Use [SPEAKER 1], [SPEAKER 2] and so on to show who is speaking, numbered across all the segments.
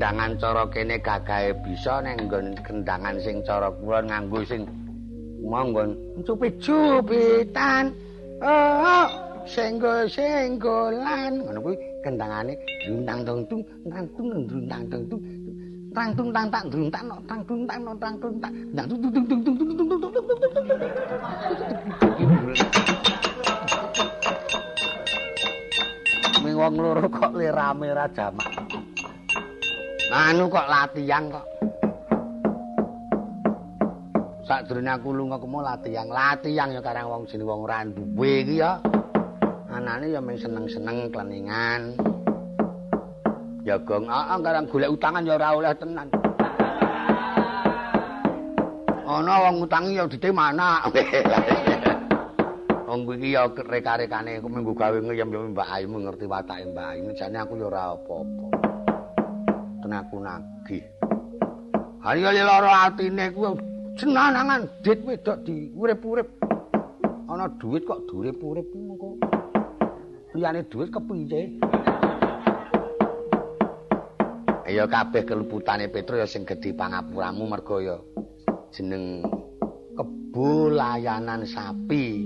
[SPEAKER 1] Kendangan cara kene gagahe bisa ning nggon kendangan sing cara kulon nganggo sing monggon cupit-cupitan. Oh, senggol-senggolan. Ngono kuwi kendangane drundang dung dung tang dung drundang dung dung tang dung tang tang drundang no tang dung tang no tang dung tang dung dung dung dung dung dung dung dung Ming wong loro kok lirame ra jamak. Anu kok latihan kok. Sakdurunge aku lunga kemo latihan, latihan ya karang wong jeneng wong ra duwe iki ya. anane ya mung seneng-seneng kleningan. Jagong aa karang golek utangan ya ora oleh tenan. Ana wong utangi ya dite mana. Wong iki ya reka-rekane aku minggu gawe ngeyem Mbak Ayu ngerti watake Mbak Ayu jane aku ya ora apa-apa. Tenaku nagih. Hari kali lara atine ku senanangan dit wedok di urip-urip. Ana duit kok durip-urip mengko. liyane dhuwit kepiye ya kabeh keluputane Petro ya sing gedhe pangapuramu mergo ya jeneng kebo layanan sapi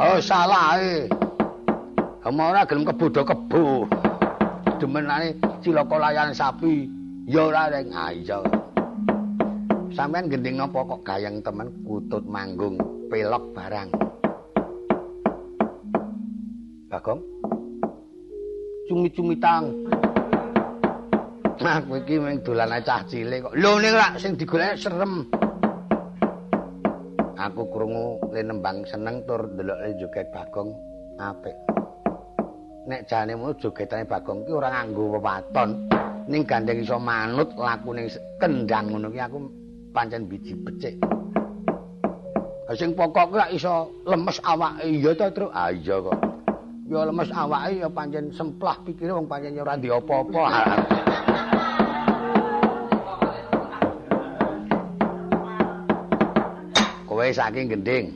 [SPEAKER 1] oh salah e ora gelem kebo do kebo demenane cilaka layanan sapi ya ora ah iya sampean gending napa kok gayeng temen kutut manggung pelok barang Bagong cumi-cumitang. Nah, kowe iki mung dolan cah cilik kok. Lho ning lak sing digolek serem. Aku krungu nembang seneng tur ndeloke joget Bagong apik. Nek jane mu jogetane Bagong ki ora nganggo wewaton, ning gandeng iso manut laku ning kendang ngono ki aku pancen biji becik. Sing pokok ki iso lemes awake iya to, Tru? Ah iya kok. ya lemes awake ya pancen semplah pikire wong pancen ora ndi apa-apa. Kowe saking gending.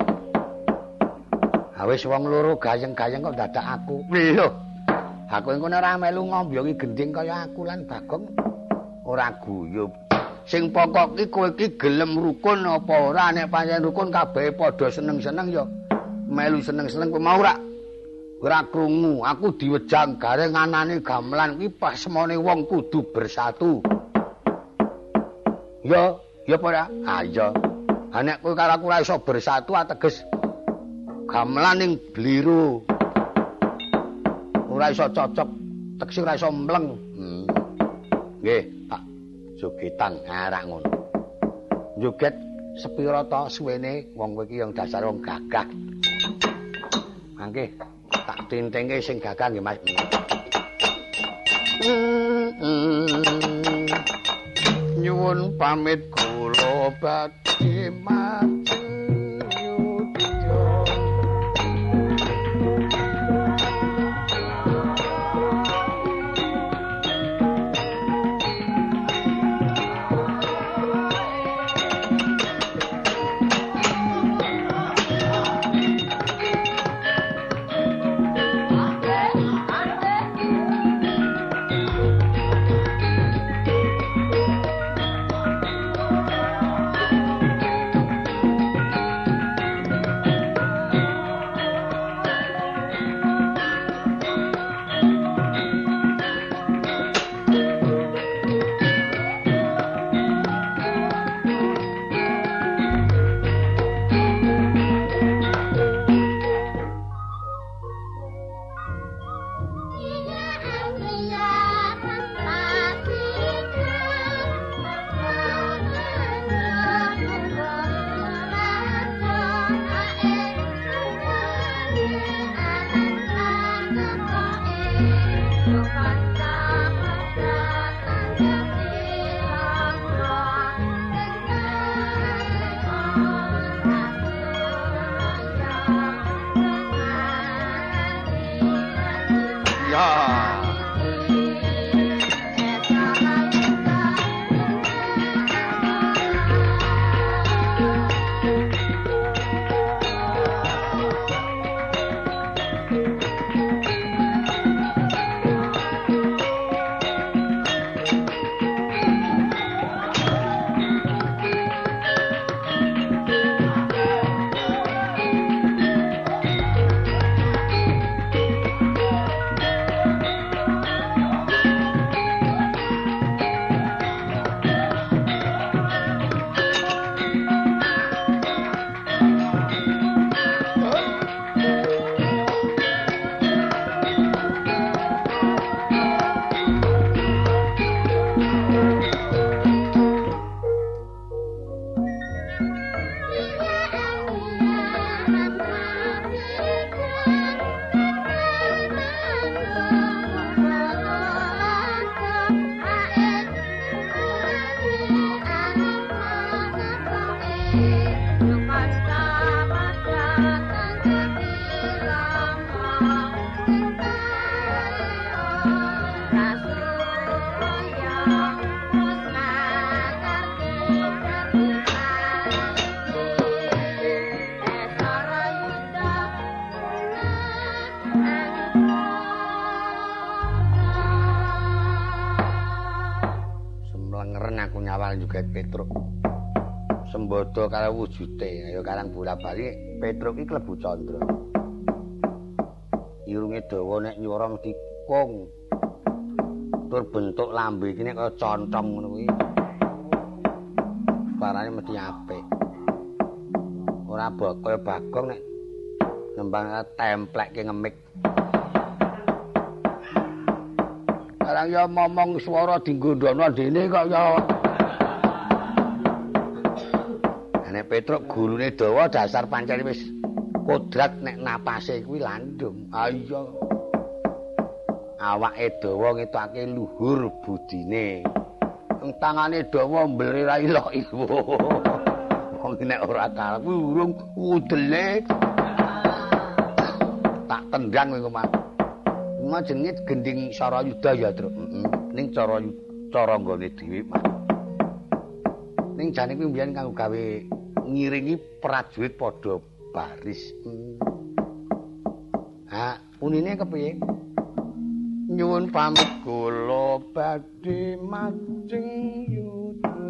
[SPEAKER 1] Ha wis wong loro gayeng-gayeng kok dadak aku. Lho. Aku engko ora melu ngombyoki gending kaya aku lan Bagong. Ora guyub. Sing pokok iki kowe iki gelem rukun apa ora? Nek pancen rukun kabeh padha seneng-seneng ya. Melu seneng-seneng kowe mau ora? Ora krungu. Aku diwejang gareng anane gamelan iki pas semone wong kudu bersatu. Ya ya apa ora ha iya. Ha nek kowe karo aku ora iso bersatu ateges gamelan ning bliru ora iso cocok teksi ora iso mleng hmm. nggih Pak jogetan arak ngono joget sepira to suwene wong kowe iki yang dasar wong gagah mangke tak tintenge sing gagah nggih Mas. Nyuwun pamit kula badhe mati. Karo wujute, ayo karang bola-bali Petruk iki klebu candra. Irunge dawa nek nyuwara mesti kung. Tur bentuk lambe iki nek kaya contong ngono kuwi. Parane mesti apik. Ora kaya bagong nek nembang templekke ngemik. Barang ya momong swara dinggondono dene kok ya. Petruk gulune dawa dasar pancen wis kodrat nek napase kuwi landung. Ah iya. Awake dawa ngetake luhur budine. Ing tangane dawa mbleri ra ilok iku. Wong nek ora karep urung udele. Tak tendang kowe kok. Cuma jenenge gending Sarayuda ya, Tru. Heeh. Ning cara cara nggone dhewe, Mas. Ning jane kuwi mbiyen kanggo gawe ngiringi prajurit padha baris. Hmm. Ha, unine kepiye? Nyuwun pamit kula badhe mancing yuda.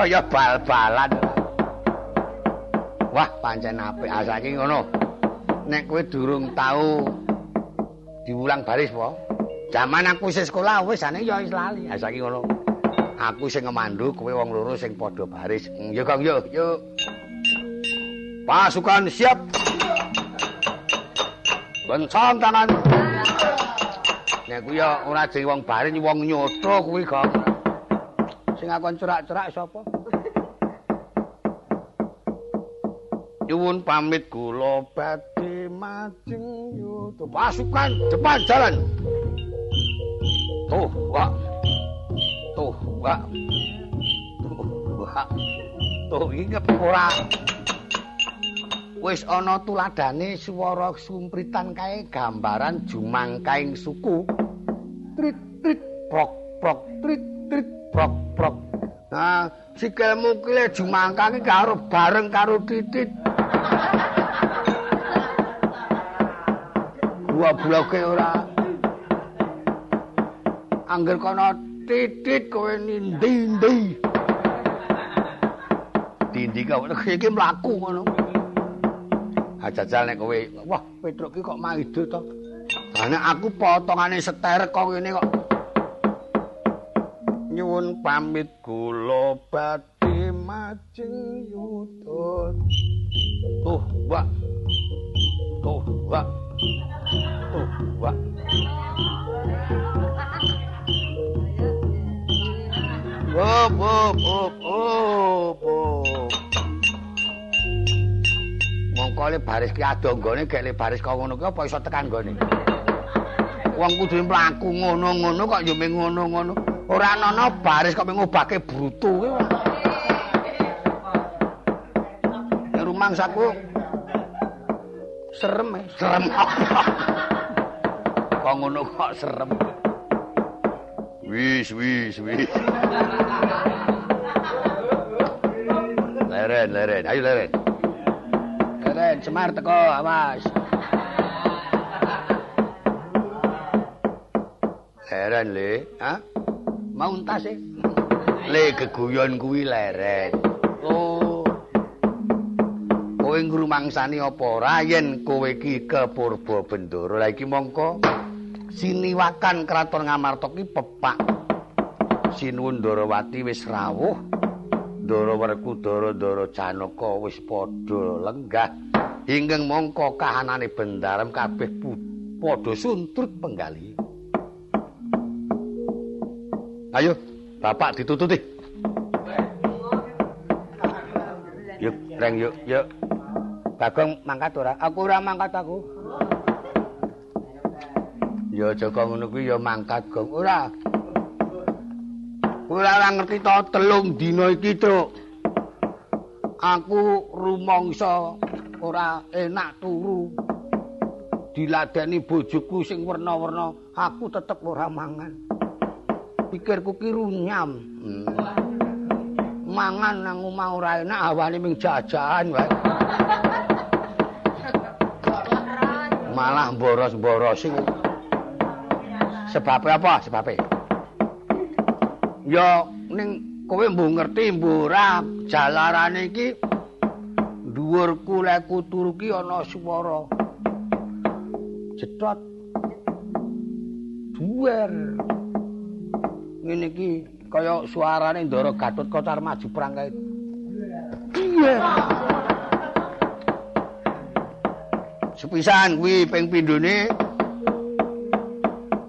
[SPEAKER 1] Kaya bal-balan. Wah, pancen apik asake ngono. Nek kowe durung tau diulang baris po. Zaman aku isih sekolah wis ane ya wis lali. Asake ngono. Aku sing ngemandu, kowe wong loro sing padha baris. Hmm, yo Kang, yo, yo. Pasukan siap. Bencang tangan. Nek kuwi ya ora jeng wong baris, wong nyoto kuwi, Kang. sing akon cerak-cerak sapa? Nyuwun pamit kula badhe majeng yuto pasukan depan jalan. Tuh, Pak. Tuh, Pak. Tuh, Pak. Tuh iki ora wis ana tuladane swara sumpritan kae gambaran jumangkaing suku. Trit trit prok prok trit trit prok prok. Nah, sikilmu kile jumangkangi karo bareng karo titit. Gua bloke ora. Angger kono titit kowe nindi-ndi. Dindi kau iki mlaku ngono. Ajajal nek kowe, wah Petruk ki kok maido to. Lah aku potongane seterek kok ngene kok. nyuwun pamit kula badhe majeng yuta tuh wak tuh wak tuh wak Op, op, op, op, op. Mongko le baris ki ado nggone gek le baris kok ngono ki apa iso tekan nggone. Wong kudu mlaku ngono-ngono kok yo ngono-ngono. Ora ana baris kok ngobake brutu kuwi. Ya rumang saku serem, eh. serem. kok ngono kok serem. Wis, wis, wis. leren, leren. Ayo leren. Leren, Semar teko, awas. Leren, Le. Hah? mau entas e. Le geguyon kuwi leret. Oh. Kowe ngrumangsani apa ora yen kowe iki ke Purba Bendoro. Lah iki mongko siniwakan kraton Ngamarta ki pepak. Sinuwun Darawati wis rawuh. Darawerku Dara-dara Janaka wis padha lenggah. Inggih mongko kahanane bendarem kabeh padha suntrut penggali. Ayo, bapak ditututi. Yuk, reng yuk, yuk. Bagong mangkat ora? Aku ora mangkat aku. Ya Joko ngono kuwi ya mangkat, Gong. Ora. Ora ora ngerti to telung dina iki, Truk. Aku rumangsa ora enak turu. Diladeni bojoku sing werna-werna, aku tetep ora mangan. Pikirku ki runyam. Mangan nang omah ora enak, awane ming jajan wae. malah boros-boros sing sebab apa sebab ya ning kowe mbuh ngerti mbuh ora. Jalarane iki dhuwur kuleku turu ki ana swara. Jedot duwer ngene iki kaya suarane Ndara Gatut Kocar maju perang kae. Iya. Sepisan kuwi ping pindhone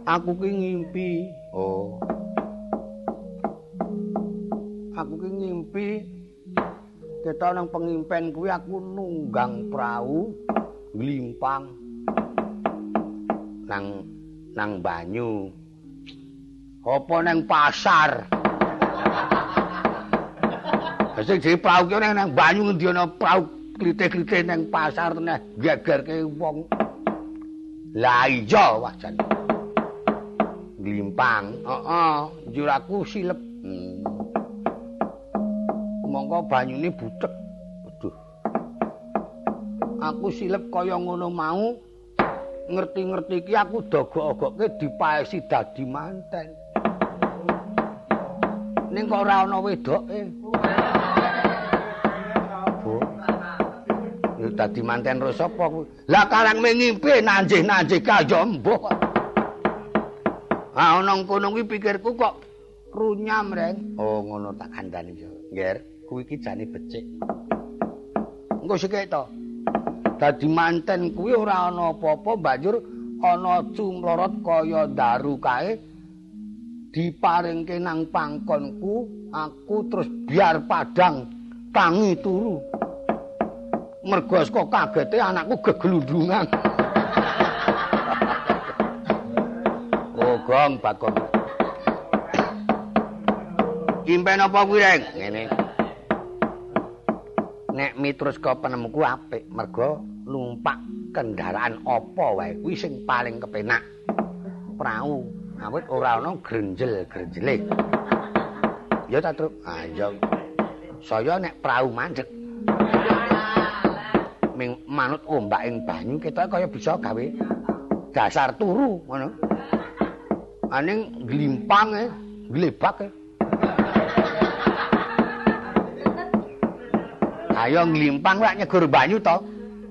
[SPEAKER 1] aku ki ngimpi. Oh aku ki ngimpi ketok nang pengimpen kuwi aku nunggang prau glimpang nang nang banyu apa nang pasar Sing dhewe prau ki nang banyu ngendi ana prau klite-klite ning pasar teneh gegerke wong. Lah iya wajan. Glimpang. Heeh, njur aku silep. Monggo banyune butek. Waduh. Aku silep kaya ngono mau. Ngerti-ngerti iki aku dogok-ogokke dipaesi dadi manten. Ning kok ora ana wedoke. dadi manten ro sapa kuwi lah karang ngimpi nanjih-nanjih kaya mbok ah ana kono kuwi pikirku kok runyam reng oh ngono tak kandhani yo nggih kuwi iki jane becik engko sikek to dadi manten kuwi ora ana apa-apa banjur ana cumlorot kaya daru kae diparingke nang pangkonku aku terus biar padang tangi turu mergo kok kagete anakku geglundungan. oh, gong bakon. Kimpen apa kuwi, Reng? Ngene. Nek mitrus kok penemuku apik, mergo numpak kendaraan apa wae kuwi sing paling kepenak. Prau, awit ora ana grenjel-grenjele. Ya ta, Truk? Saya nek prau mandek. ming manut ombak ing banyu ketok kaya bisa gawe dasar turu ngono. Aning glimpang e, glebak e. Ayo glimpang lak nyegur banyu to.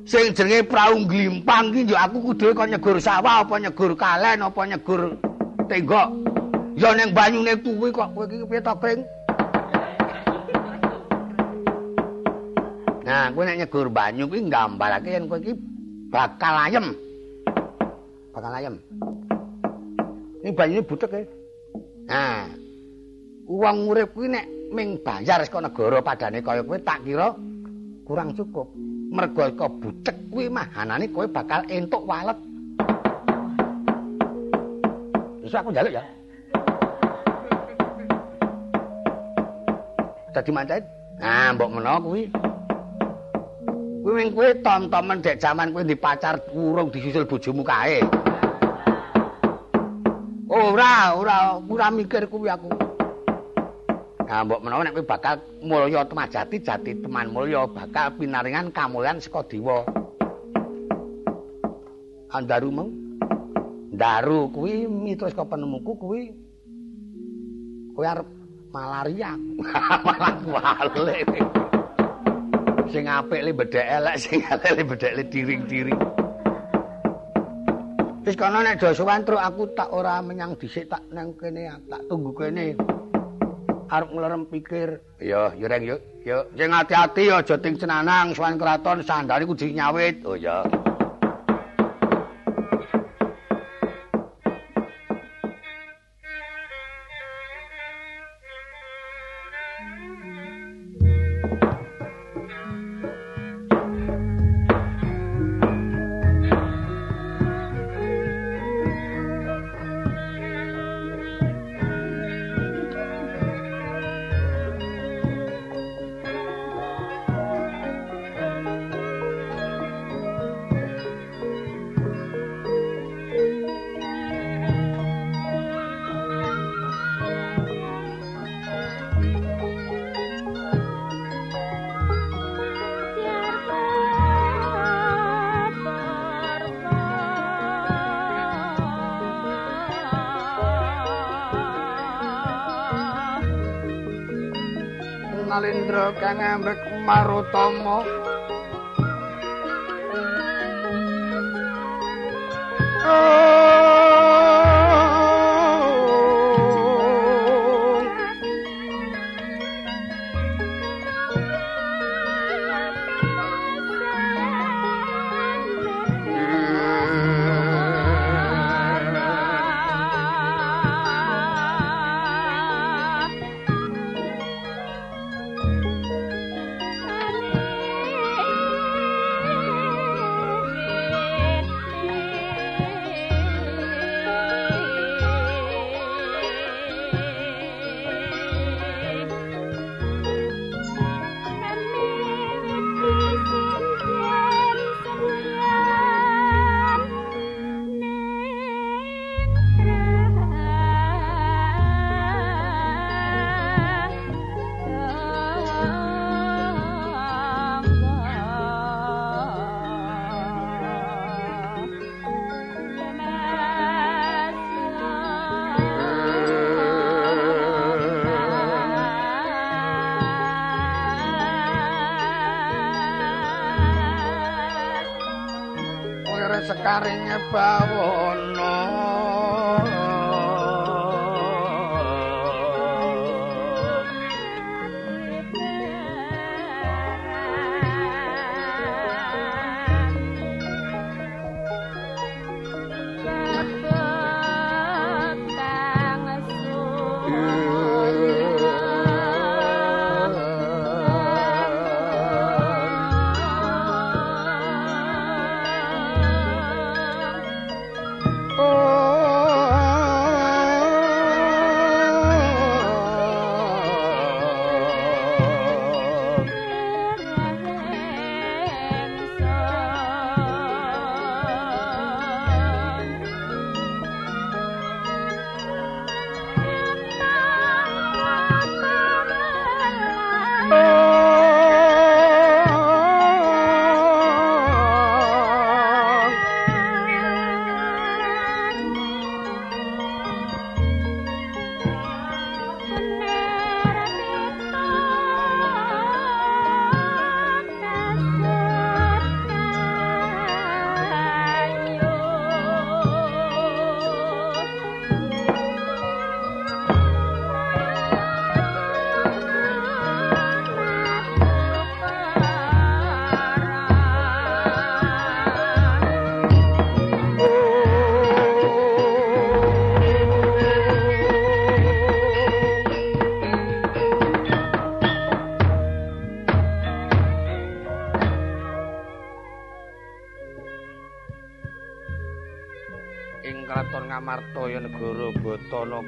[SPEAKER 1] Sing jenenge prau glimpang ki yo aku kudu kok nyegur sawah apa nyegur kalen apa nyegur tenggok. Ya ning banyune kuwi kok kowe iki piye to, Kring? Nah, kowe nek nyegur banyu kuwi nggambarake yen kowe iki bakal ayem. Bakal ayem. Ini banyune butek e. Nah, wong urip kuwi nek ming bayar saka negara padane kaya kowe tak kira kurang cukup. Mergo kok butek kuwi mah anane kowe bakal entuk walet. Wis aku njaluk ya. Dadi mancet. Nah, mbok menawa kuwi Kuwi wing kowe tom-tomen dek jaman kowe dipacar kurung disusul bojomu kae. Ora, ora, ora mikir kuwi aku. Nah, mbok menawa nek bakal mulya temajati jati teman mulya bakal pinaringan kamulyan saka dewa. Andaru mau. Daru kuwi mitos kok penemuku kuwi kowe arep malaria. Malah wale. sing apik le bedhek elek sing elek le bedhek le diring-diring wis kana nek do aku tak ora menyang dhisik tak nang kene tak tunggu kene arep nglerem pikir. Ya yo reng yo yo sing ati-ati aja ting cenanang sowan kraton sandare kudu nyawit. Oh ya
[SPEAKER 2] ambek power.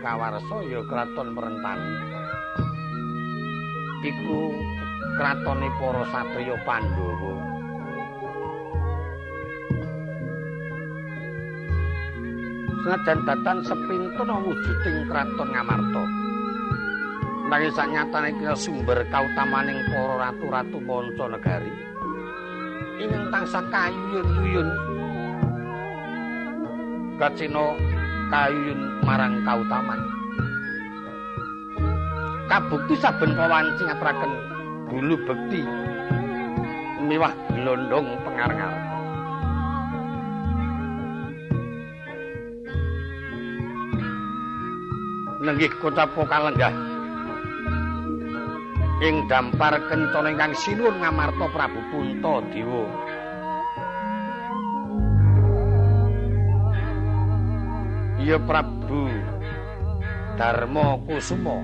[SPEAKER 2] Kawarsa ya kraton Merentan. Iku kratone para satriya Pandhawa. Senajan datan sepintun wujuding kraton Ngamarta. Nanging sanyatane kira sumber kautamaning para ratu-ratu manca negari. Ingkang tansah kayun-yun. Gacina kayun marang kautaman. Kabukti saben pawanci ngaturaken bulu bekti miwah glondong pengar-ngar. Nenggih kocapo kalenggah ing dampar kencana ingkang sinuwun ngamarta Prabu Punta Dewa. Ya Prabu Darma Kusuma.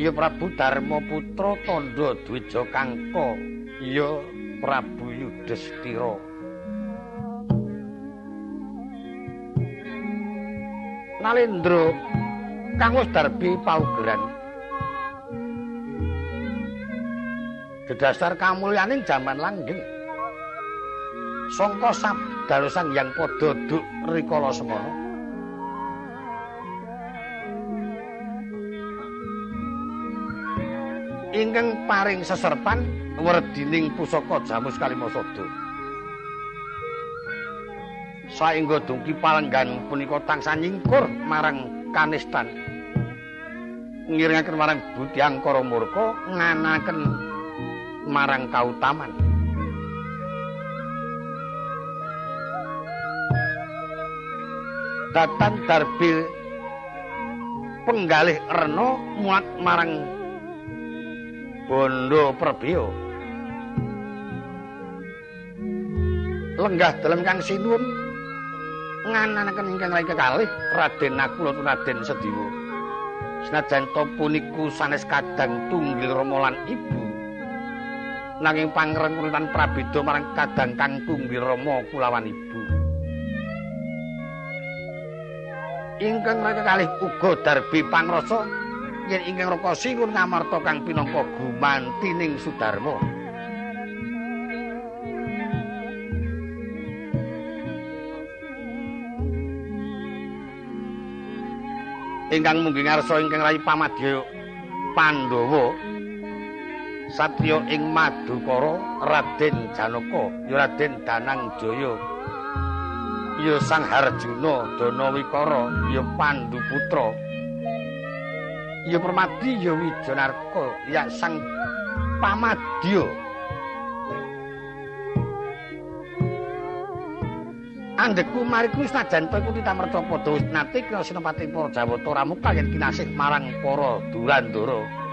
[SPEAKER 2] Ya Prabu Darma Putra Tandha Dwija Kangka. Ya Prabu Yudhistira. Nalendra kang wis darbi paugeran. Dedasar kamulyaning jaman langgeng Sangka sabdalusan yang padha duk rikala semana. Ingkang paring seserpan werdining pusaka jamus kalimasada. Saengga dungki palenggan punika tansah nyingkur marang kanistan.
[SPEAKER 1] ngiringaken marang Budi Angkara Murka nganaken marang kautaman. Datan Darbil penggalih Rena muat marang Bondo Prebio. Lenggah dalam Kang Sinuwun ngananaken ingkang rai kekalih Raden Nakula Raden Sediwa. Senajan to puniku sanes kadang tunggil Rama lan Ibu. Nanging pangrengkunan prabeda marang kadang Kang Tunggil Rama kulawan Ibu. Ingkang rai kekalih uga darbi pangrasa yen ingkang raka singun ngamarta kang pinangka gumantining Sudarma. ingkang munggi ngarsa ingkang rayi pamadya Pandhawa Satya ing Madukara Raden Janaka ya Raden Danang Jaya ya Sang Harjuna Danawikara ya Pandhu putra ya Permadi ya Wijanarka ya Sang Pamadya Andekku mariku senajan to iku titamerca padha wis nate kira Senopati para Jawata Ramuka yen kinasih marang para Durandara.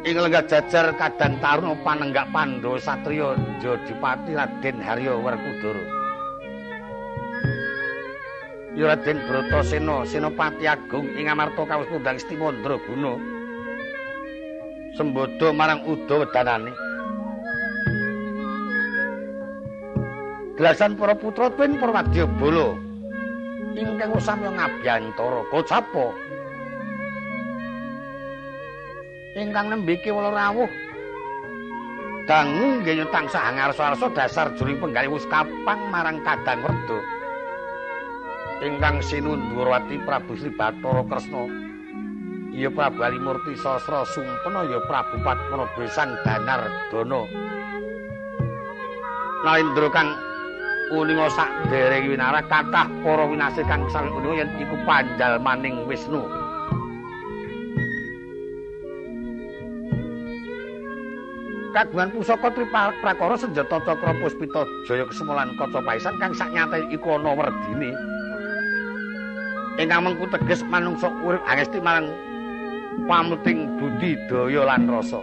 [SPEAKER 1] Ing lenggah jajar kadang taruna panenggak Pandhawa satriya Jodipati Raden Harya Werkudara. Ya Raden Bratasena Senopati Agung ing amarta kawis kundang Stimandra Guna. Sembodo marang Udawa danane. Gelasan para putra tuwin Prawadya Bala ingkang samya ngabyantara kocapa ingkang nembe kiwala rawuh. Dangu nggih tansah ngarsa-arsa dasar juring penggalih wis kapang marang kadang werda. Ingkang sinundhurawati Prabu Sri Bathara Kresna. Ya Prabu Alimurti Sasra Sumpena ya Prabu Padmana Besan Danardana Narendra kang uninga sak dereng winara kathah para winasih kang sami uninga yen iku panjal maning Wisnu. Kagungan pusaka triprakara senjata cakra puspita jaya kesemulan kaca paisan kang sak nyate iku ana werdine. Ingkang mengku teges manungsa urip angesti marang pamuting budi daya lan rasa.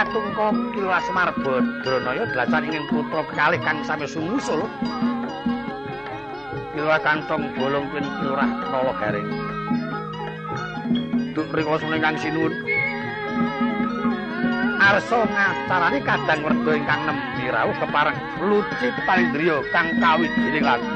[SPEAKER 1] katungka Kilas Marbodranaya dlasan ingin putra kekalih kang sami sumusul. Kilurah kantong bolong pin kilurah nolo garing. Duk mriko suning kang sinuwun. Arsa ngacarani kadang werda ingkang nembe rawuh kepareng luci palindriya kang kawijining lagu.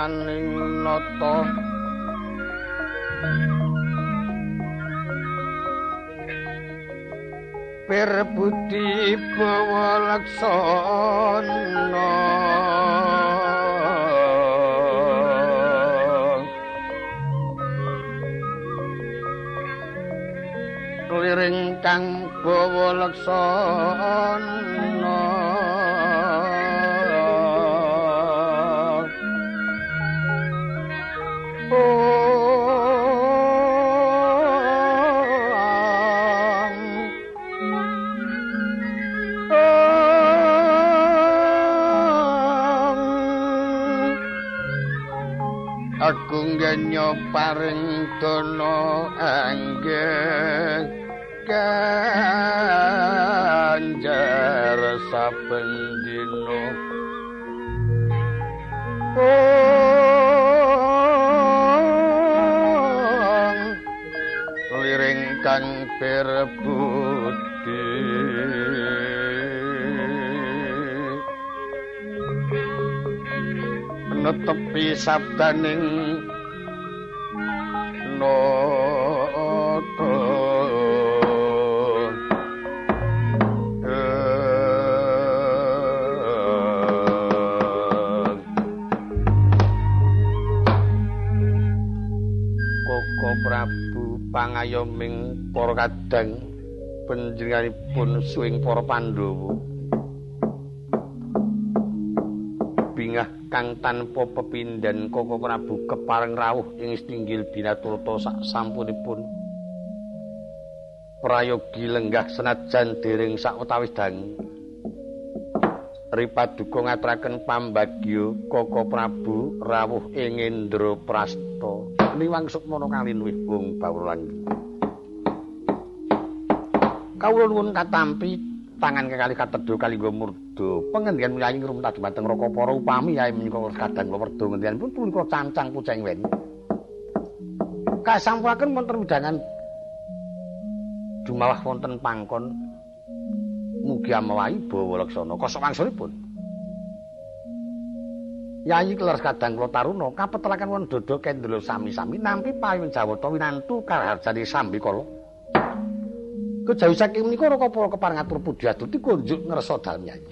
[SPEAKER 1] man Agung genyo paring dono anggeng ganjar saben dino liring kang perbudi netepi sabdaning noto pangayoming para kadang panjenenganipun suing para Pandhawa kang tanpa pepindhan Koko Prabu kepareng rawuh ing stinggil binaturta sak sampunipun. Prayogi lenggah senajan dereng sawetawis dang Ripaduka ngaturaken pambagya Koko Prabu rawuh ing Indraprasta niwang sukmana kali luwih wong bawulan kawula nuwun katampi tangan kekali katedha kali nggo murda pengendian mulai ngrumta dhumateng raka para upami yae menika kadang kula werda ngendian pun punika cancang puceng wen kasampuraken wonten widangan dumalah wonten pangkon mugi amawahi bawa laksana kosok wangsulipun. Yayi kelas kadang kula taruna kapetelaken won dodo kendelo sami-sami nampi payung Jawata winantu karharjane sambikala. Kejawi saking menika raka para kepareng atur puji aduti kunjuk ngresa dalem Yayi.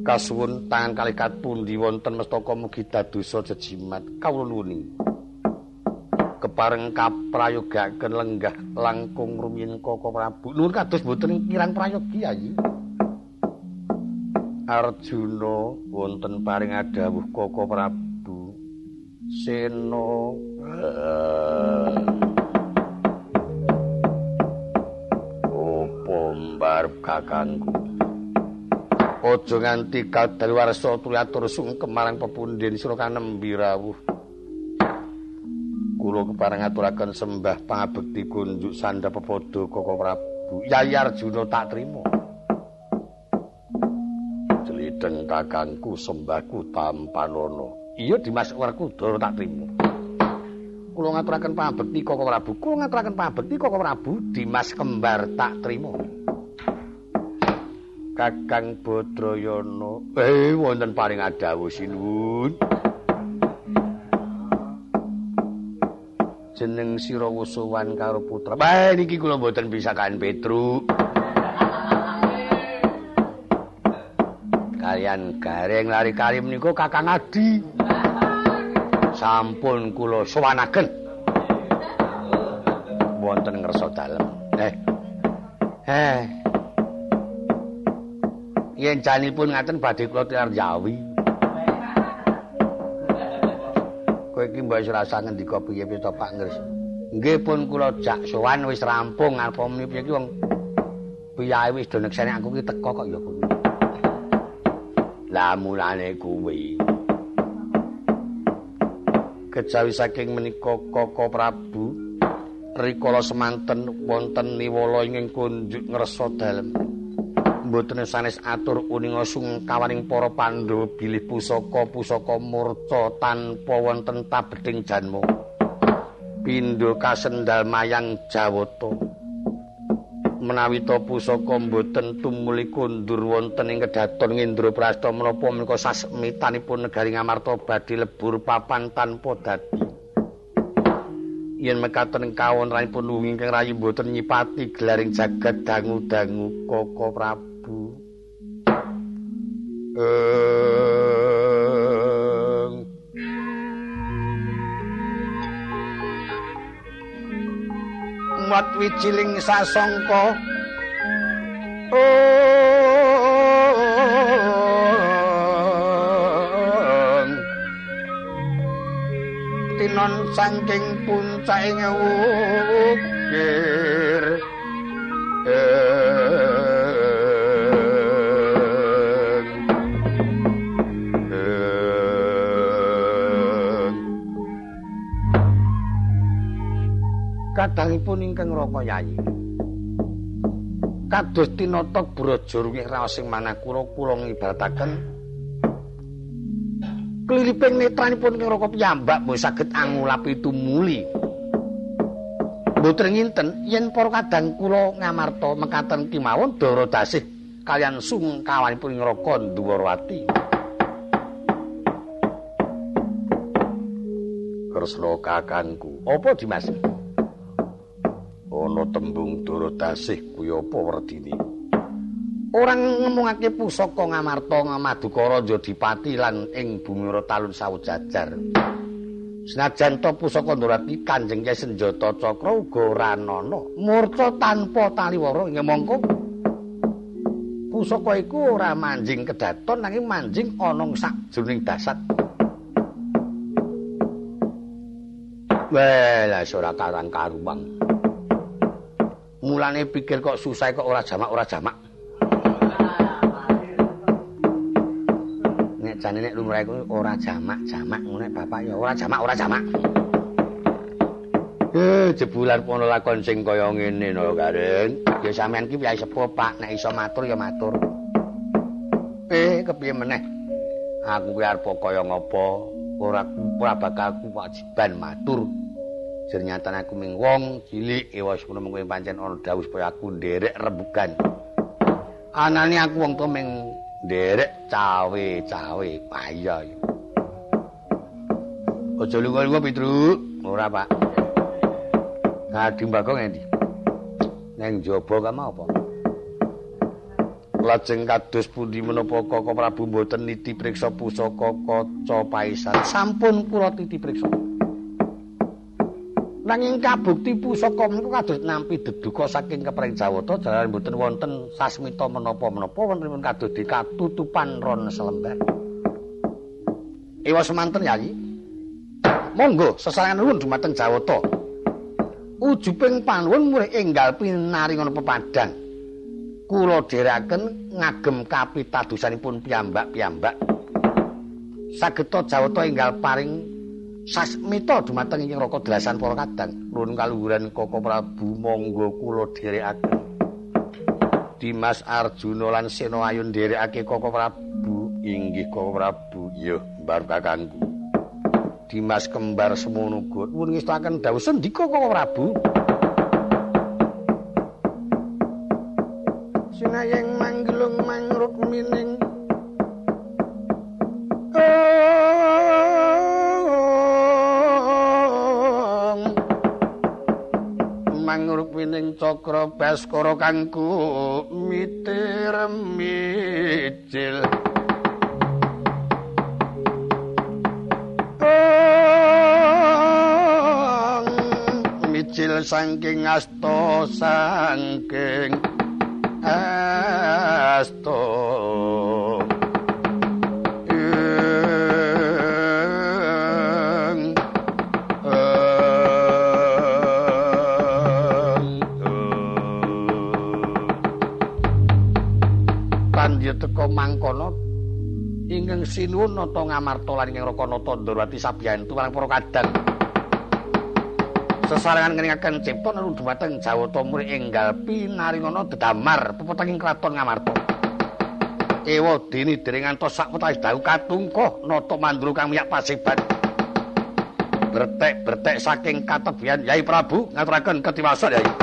[SPEAKER 1] Kasuwun tangan kalih kat pundi wonten mestaka mugi dadosa jejimat kawula nuwuni. Kepareng kaprayogaken lenggah langkung rumiyin Koko Prabu. Nuwun kados boten kirang prayogi Yayi. Arjuna wonten paring adawuh Koko Prabu Sena Mbarep kakangku Aja nganti kadaluwarsa tulatur sungkem marang pepundhen sira kanembi rawuh Kula kepareng aturaken sembah pangabekti kunjuk sandha pepodo Koko Prabu Yayi Arjuna tak trima deng kakangku sembahku tampanono. Iya Dimas Werkudara tak trimo. Kula ngaturaken pambekti Koko Prabu. Kula ngaturaken pambekti Koko Prabu Dimas kembar tak trimo. Kakang Badrayana. Eh wonten paring adawuh sinuwun. Jeneng sira wusuwan karo putra. Bae niki kula mboten bisa kan Petruk. kalian gareng lari kali menika Kakang Adi. Sampun kula sowanaken. Wonten ngersa dalem. Eh. Eh. Yen janipun ngaten badhe kula tiar Jawi. Kowe iki mbok rasa ngendika piye-piye to Pak Ngres. Nggih pun kula jak sowan wis rampung apa meniki wong piyae wis do nekseni aku ki teko kok ya kuwi. Lah mulane kuwi. Kejawi saking menika Koko Prabu rikala semanten wonten niwala ing kunjuk ngresa dalem. Mboten sanes atur uninga sungkawaning para Pandhawa bilih pusaka-pusaka murca tanpa wonten tabeding janma. Pindha kasendal mayang Jawata. menawi to pusaka mboten tumuli kundur wonten ing kedaton Indraprasta menapa menika sasmitanipun negari Ngamarta badhe lebur papan tanpa dadi yen mekaten kawon ranipun wingking rayi mboten nyipati gelaring jagat dangu-dangu Koko Prabu mat wijiling sasangka tinon saking puncake ngukir kadangipun ingkang Raka Yayi. Kados tinata braja ruwih raos sing manah kula kula ngibarataken kliliping netranipun ing Raka piyambak mboten saged angulapi tumuli. Mboten nginten yen para kadang kula ngamarta mekaten kimawon dara dasih kalian sungkawanipun ing Raka Duwarawati. Kresna kakangku, apa Dimas? Ana tembung dara dasih kuwi apa werdine? Orang ngemungake pusaka ngamarta ngamadukara jodipati lan ing bumi talun sawujajar senajan to pusaka ndurati kanjeng Kyai Senjata Cakra uga ora ana murca tanpa taliwara ing mongko. Pusaka iku ora manjing kedaton nanging manjing ana sak jroning dasat Wela ora karang karuwang. Mulane pikir kok susah kok ora jamak ora jamak. Nek jane nek lumrahe ku ora jamak jamak ngene bapak ya ora jamak ora jamak. Eh jebulan pono lakon sing kaya ngene no karen. Ya sampean ki piye sepuh pak? Nek iso matur ya matur. Eh kepiye meneh? Aku ki arep kaya ngopo? Ora ora bakal kewajiban matur Ternyata aku ming wong cilik ewa semono mung pancen ana dawuh supaya aku nderek rebugan. Anane aku wong to ming nderek cawe-cawe paya. Aja lunga-lunga Pitru, ora Pak. Ngadi mbako ngendi? Neng jaba kama apa? Lajeng kados pundi menapa Koko Prabu mboten niti priksa pusaka kaca paisan. Sampun kula titi priksa. Nanging kabukti pusaka menika kados nampi deduka saking kepring Jawata jalaran mboten wonten sasmita menapa-menapa wonten kados dikatutupan ron selembar. Ewa semanten yayi. Monggo sesarengan nuwun dumateng Jawata. Ujuping panuwun murid enggal pinaringan pepadang. Kula dherekaken ngagem kapitadosanipun piyambak-piyambak. Sageta Jawata enggal paring sasmita dumateng ing raka delasan para kadang. Nuwun kaluhuran Koko Prabu monggo kula dherekaken Dimas Arjuna lan Sena Ayu dherekake Koko Prabu. Inggih Koko Prabu. Iya mbar kakangku Dimas kembar semono nuwun ngestaken dawuh sendika Koko Prabu cakra baskara kangku mitir micil micil saking asta saking asta teka mangkono ingkang sinuwun nata ngamarta lan ingkang rakanata ndrawati sabiyantu marang para kadang sesarengan ngeningaken cipta nuwun dhumateng Jawata murid enggal pinaringana dedamar pepetenging kraton ngamarta. Ewa dene dereng ngantos sak wetawis dalu katungkoh nata mandru kang miyak pasiban bertek-bertek saking katebian Yai Prabu ngaturaken ketiwasan Yai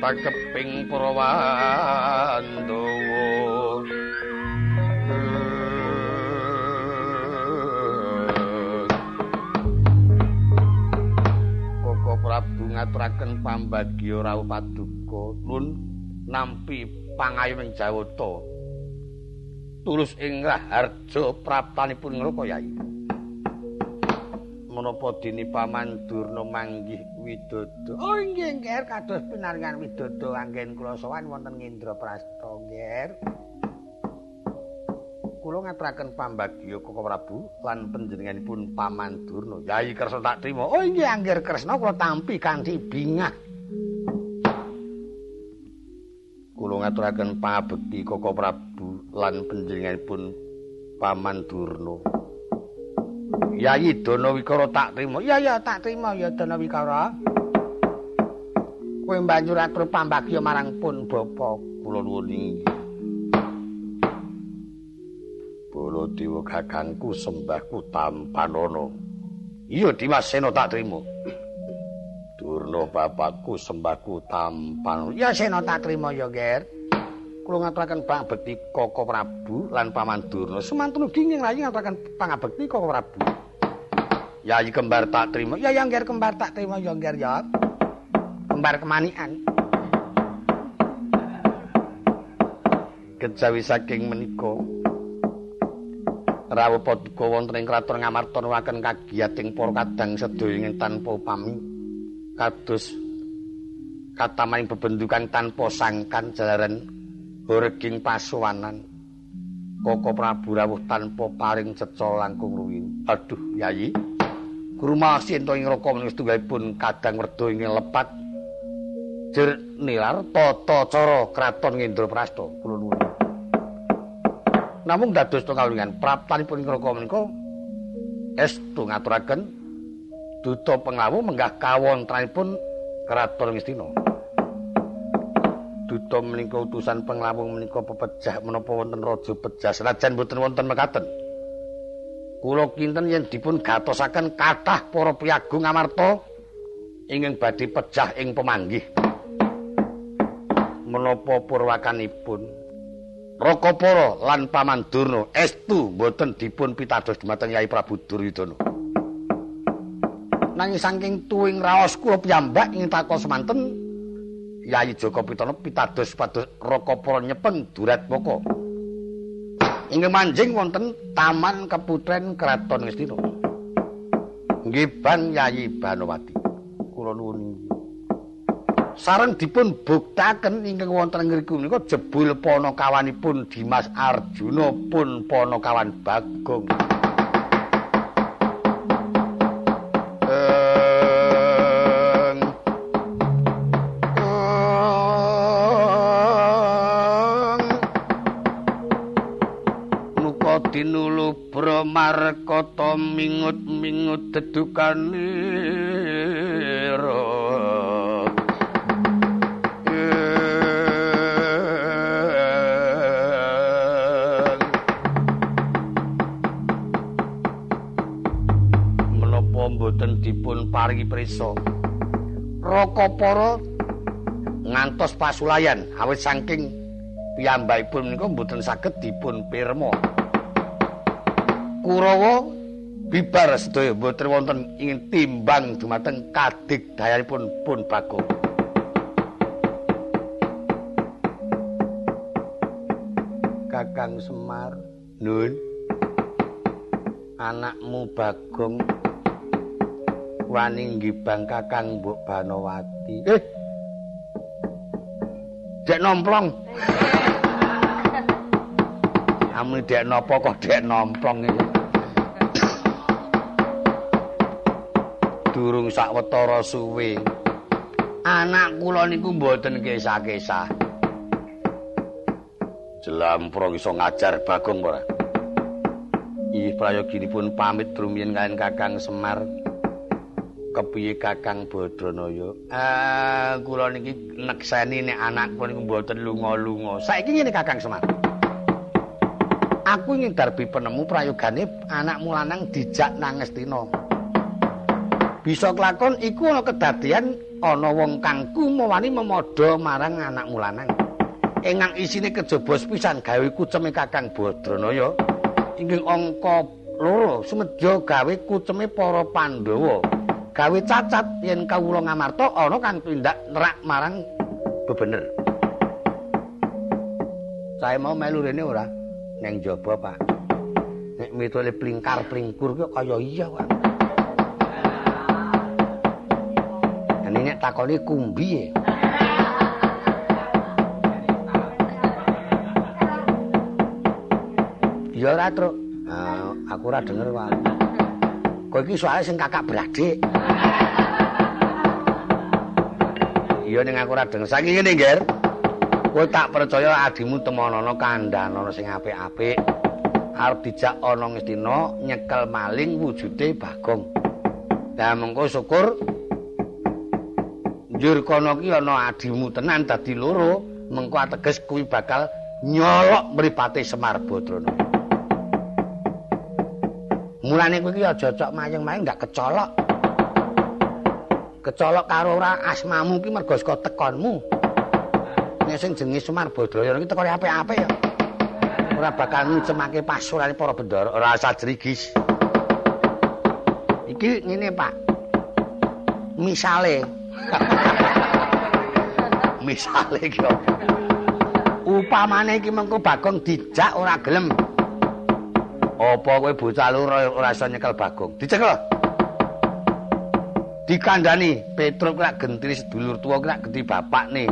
[SPEAKER 1] takeping prawandawa Koko Prabu ngaturaken pambagya rawuh paduka. Nun nampi pangayuning Jawata. Tulus ing raharja praptanipun ngroko yai menapa dini paman durna manggih widodo.
[SPEAKER 2] Oh inggih nggih kados pinaringan widodo anggen kula sowan wonten Indraprasta nggih
[SPEAKER 1] kula ngaturaken pambagya Koko Prabu lan panjenenganipun paman durna. Yai kersa tak trima.
[SPEAKER 2] Oh inggih angger kresna kula tampi kanthi bingah.
[SPEAKER 1] Kula ngaturaken pabekti Koko Prabu lan panjenenganipun paman durna Yayi Dana Wikara tak trima.
[SPEAKER 2] Iya ya tak trima ya Dana Wikara. Kowe banjur atur pambagya marang pun bapa
[SPEAKER 1] kula nuwun inggih. Baladewa kakangku sembahku tampanana. Iya Dimas Sena tak trima. Durna bapakku sembahku tampan.
[SPEAKER 2] Ya Sena tak trima ya, Ger. Kula ngaturaken pangabekti Koko Prabu lan Paman Durna. Semantun ugi nglayu ngaturaken pangabekti Koko Prabu.
[SPEAKER 1] Yayi kembar tak terima.
[SPEAKER 2] Ya yang ger kembar tak terima ya ger ya. Kembar kemanian.
[SPEAKER 1] Kejawi saking menika rawuh paduka wonten ing kraton Ngamarta nuwaken kagiyating para kadang sedaya ing tanpa upami kados katamaning bebendukan tanpa sangkan jalaran horeging pasuwanan Koko Prabu rawuh tanpa paring ceca langkung ruwin. Aduh, Yayi. Grumasi ento ing raka menika setunggalipun kadang werda ing lepat jer nilar tata cara kraton Ngendraprasta kula nuwun. Namung dados tunggalingan praptanipun ing raka menika estu ngaturaken duta pengawu menggah kawontranipun kraton Ngastina. Duta menika utusan penglawung menika pepejah menapa wonten raja pejah senajan boten wonten mekaten. Kula kinten yen dipun gatosaken kathah para piyagung amarta ingkang badhe pejah ing pemanggih. Menapa purwakanipun? Rakapara lan Paman Durna estu boten dipun pitados dumateng Yai Prabu Duryudana. Nanging saking tuwing raos kula piyambak ing takon semanten Yai Joko Pitana pitados pados Rakapara nyepeng durat poko inggih manjing wonten Taman Keputren Kraton Ngastina. Nggih Ban Yayi Banowati. Kula nuwun inggih. Sareng dipun buktaken ingkang wonten ngriku menika jebul panakawanipun Dimas Arjuna pun panakawan Bagong. Markata mingut-mingut dedukane menapa mboten dipun paringi prisa? Rakapara ngantos pasulayan awit saking piyambakipun menika mboten saged dipun pirma Kurawa bibar sedaya mboten wonten ingin timbang dumateng kadigdayanipun pun Bagong. Kakang Semar, Nun. Anakmu Bagong wani ngibang Kakang Mbok Banowati. Eh. Dek nomplong. Amun dek nopo kok dek nomplong iki. Durung sawetara suwe. Anak kula niku mboten kesah-kesah. Jelampro iso ngajar Bagong ora? Ih prayoginipun pamit rumiyin kalian Kakang Semar. kepiye Kakang Badranaya? Ah, kula niki nekseni nek anakku niku mboten lunga-lunga. Saiki ngene Kakang Semar. Aku ingin darbi penemu prayogane anakmu lanang dijak nang Ngastina. Bisa kelakon iku ana kedadian ana wong kang kumawani memadha marang anakmu lanang. Engang isine kejaba pisan gawe kuceme Kakang Badranaya. Inggih angka loro sumedya gawe kuceme para Pandhawa. Gawe cacat yen kawula ngamarta ana kang tindak nerak marang bebener. Saya mau melu rene ora? neng jaba Pak. Nek mitule plingkar-plingkur kaya iya Pak. Dan ini takoni kumbi ya. Iya ora, Truk. Nah, aku ora denger, Pak. Kok iki soalnya sing kakak beradik. Iya ning aku ora denger. Saiki ngene, Nger. Kowe tak percaya adimu temonono kandhanono sing apik-apik. Arep dijak ana Ngastina nyekel maling wujude Bagong. Lah mengko syukur njur kono ki ana adimu tenan dadi loro, mengko ateges kuwi bakal nyolok mripate Semar Badrana. Mulane kowe ki aja cocok mayeng-mayeng gak kecolok. Kecolok karo ora asmamu ki mergo saka tekonmu. nek sing jenenge Semar Badraya iki teko apik-apik ya. Ora bakal ngcemake pasurane para bendara, ora usah drigis. Iki ngene, Pak. Misale. Misale iki Upamane iki mengko Bagong dijak ora gelem. Apa kowe bocah loro ora iso nyekel Bagong? Dicekel. Dikandani Petruk krak gentri sedulur tuwa krak genti bapak nih.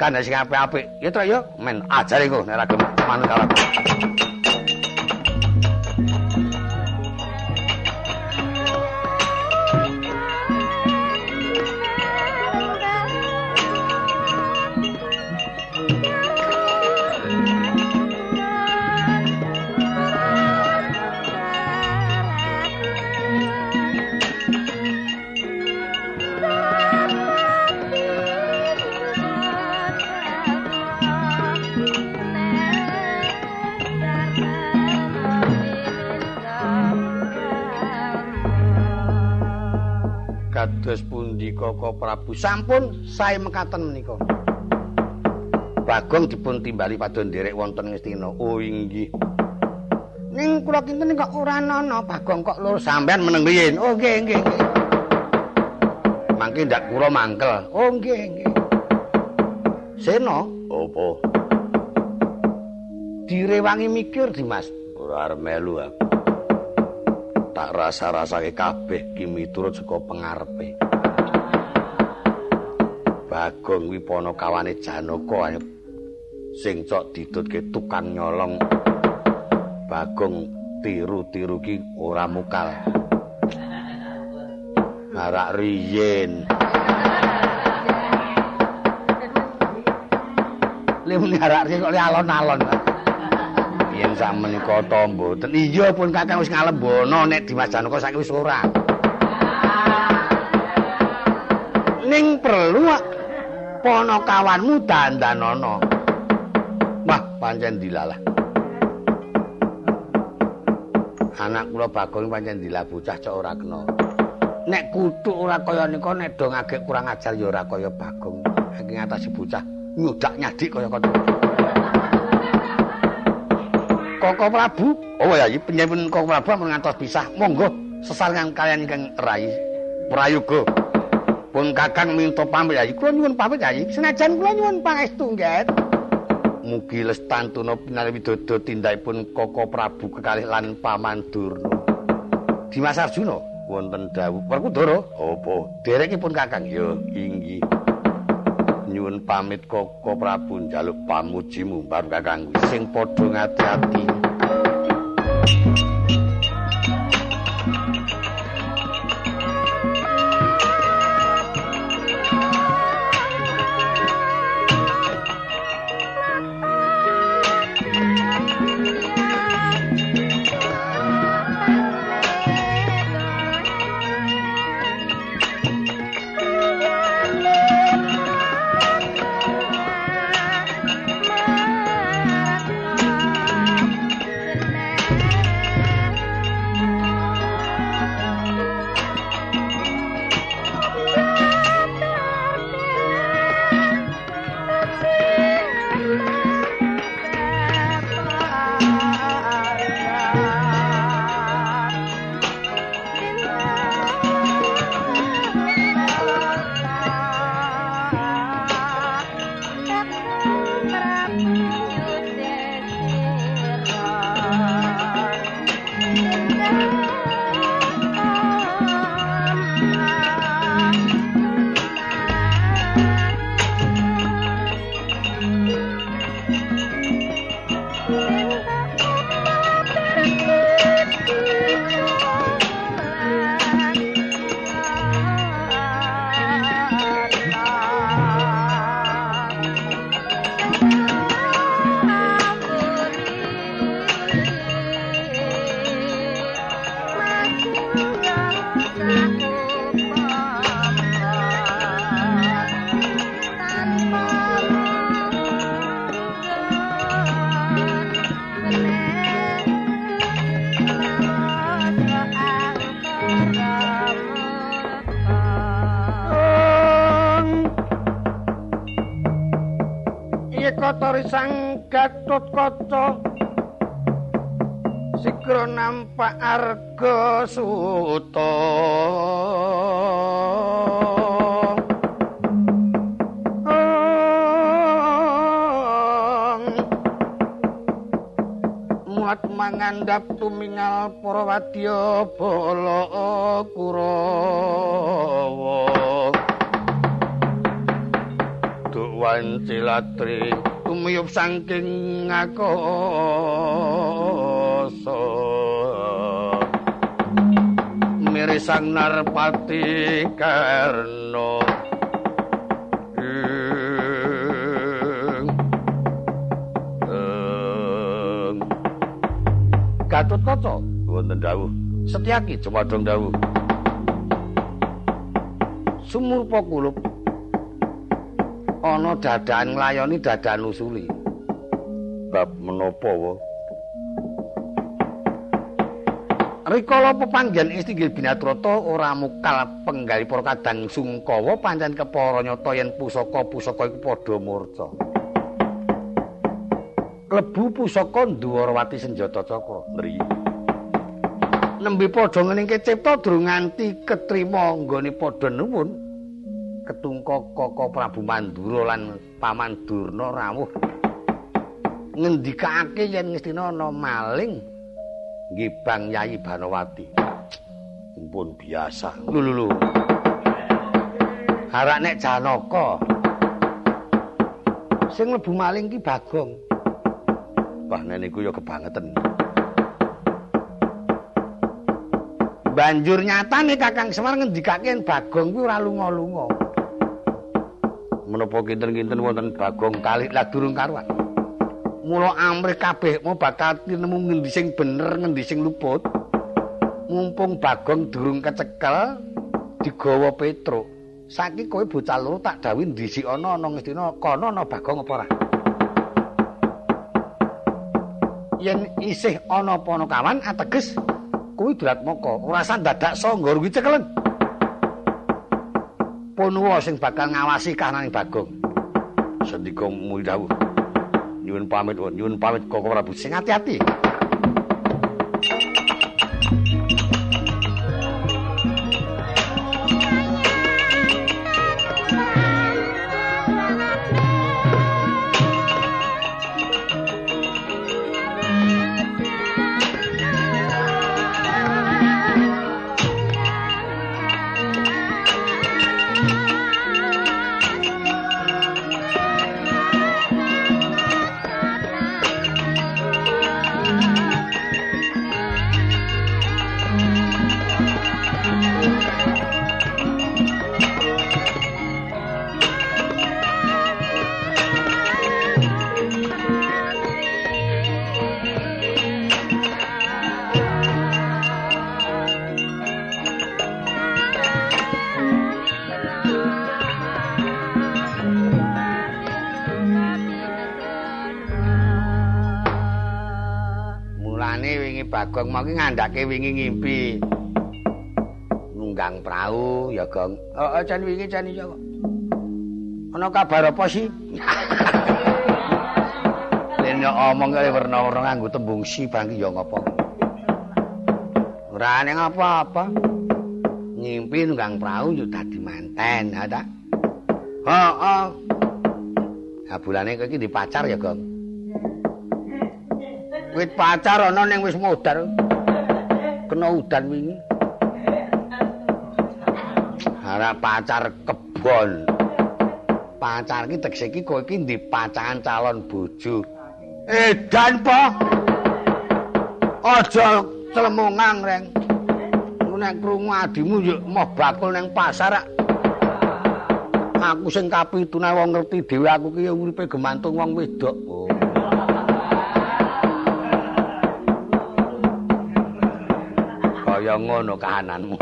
[SPEAKER 1] kandhane sing apik-apik. Ya to ya, men ajare kok nek ora gelem manut kalem. Kados pundi Koko Prabu sampun sae mekaten menika. Bagong dipun timbali padha nderek wonten Ngastina. Oh inggih. Ning kula kinten kok ora ana Bagong kok lur sampean meneng riyin. Oh nggih nggih. Mangke ndak kula mangkel. Oh nggih nggih. Sena apa? Direwangi mikir Dimas. Ora arep melu aku. Tak rasa-rasake kabeh ki miturut saka pengarepe. Bagong kuwi pono kawane Janaka sing cok didutke tukang nyolong. Bagong tiru-tiru ki ora mukal. Arak riyen. Lemune arak riyen kok alon-alon. Yen samenika ta mboten? Iya pun kakang wis ngalembono nek Dimas Janaka saiki wis ora. Ning perlu ponokawanmu dandanono wah pancen dilalah. Anak kula bagong pancen dilah bocah cok ora kena. Nek kutuk ora kaya nika nek do ngagek kurang ajar ya ora kaya bagong. Iki ngatasi bocah nyudak nyadik kaya kono Koko Prabu. Oh ya, penyebun Koko Prabu amun ngantos pisah. Monggo sesarengan kalian ingkang rai prayoga. Pun Kakang minta pamit ya. Kula nyuwun pamit ya. Senajan kula nyuwun pangestu nggih. Mugi lestantuna pinarwi dodo tindakipun Koko Prabu kekalih lan Paman Durna. Dimas Arjuna wonten dawuh Werkudara. Apa? Derekipun Kakang ya inggih. Nyuwun pamit Koko Prabu. Njaluk pamujimu baru kakang sing padha ngati-ati mangandap tumingal para wadya bala kurawa. Duk wancilatri tumiyup saking ngakoso sang narpati karno dawuh Setyaki cewadong dawuh Sumurpa kulup ana dadan nglayoni dadan usuli bab menapa wae Rikala pepanggen Istinggil Binatrata ora mukal penggali para kadang Sungkawa pancen kepara nyata yen pusaka-pusaka iku padha murca. Lebu pusaka Dwarawati senjata cakra. Nri. Nembe padha ngene cipta durung nganti ketrima nggone padha nuwun ketungka Koko Prabu Mandura lan Paman Durna rawuh ngendikake yen Ngastina ana maling Gibang Yayi Banowati. Pun biasa. Lho lho. Harak nek Janaka. Sing mlebu maling ki Bagong. Wah niku ya kebangetan. Banjur nyatane Kakang Semar ngendikake Bagong kuwi ora lunga-lunga. Menapa kinten-kinten wonten Bagong kali lah durung karuan. mula amrih kabeh mau bakal nemu ngendi sing bener ngendi sing luput mumpung bagong durung kecekel digawa petro saiki kowe bocah loro tak dawuh ndisi ana ana ngestina kono ana bagong apa ora yen isih ana apa ateges kuwi durat moko. Ora dadak sangga rugi cekelen punuwa sing bakal ngawasi kahanane bagong. Sendika muli dawuh. Nyuwun pamit nyuwun pamit kok Prabu. Sing ati-ati Bagong mau ki ngandake wingi ngimpi. Nunggang prau ya, Gong. Heeh, jan wingi jan iya kok. Ana kabar apa sih? Len omong kaya werna-werna nganggo tembung si bangki ya ngapa? Ora ning apa-apa. Ngimpi nunggang prau yo dadi manten, ha ta? Heeh. Ha bulane kowe iki di pacar ya, Gong? Wit pacar ana ning wis modar. Kena udan wingi. Harap pacar kebon. Pacar iki tegese iki kowe iki di pacangan calon bojo. Edan po. Aja clemungang reng. nek krungu adimu yo moh bakul ning pasar aku sing kapitune wong ngerti dhewe aku ki uripe gemantung wong wedok oh. Kaya ngono kahananmu.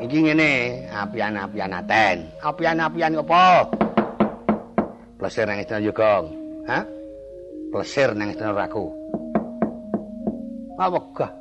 [SPEAKER 1] Iki ngene apian-apian aten. Apian-apian apa? Plesir nang istana yogong ha plesir nang istana raku apa gah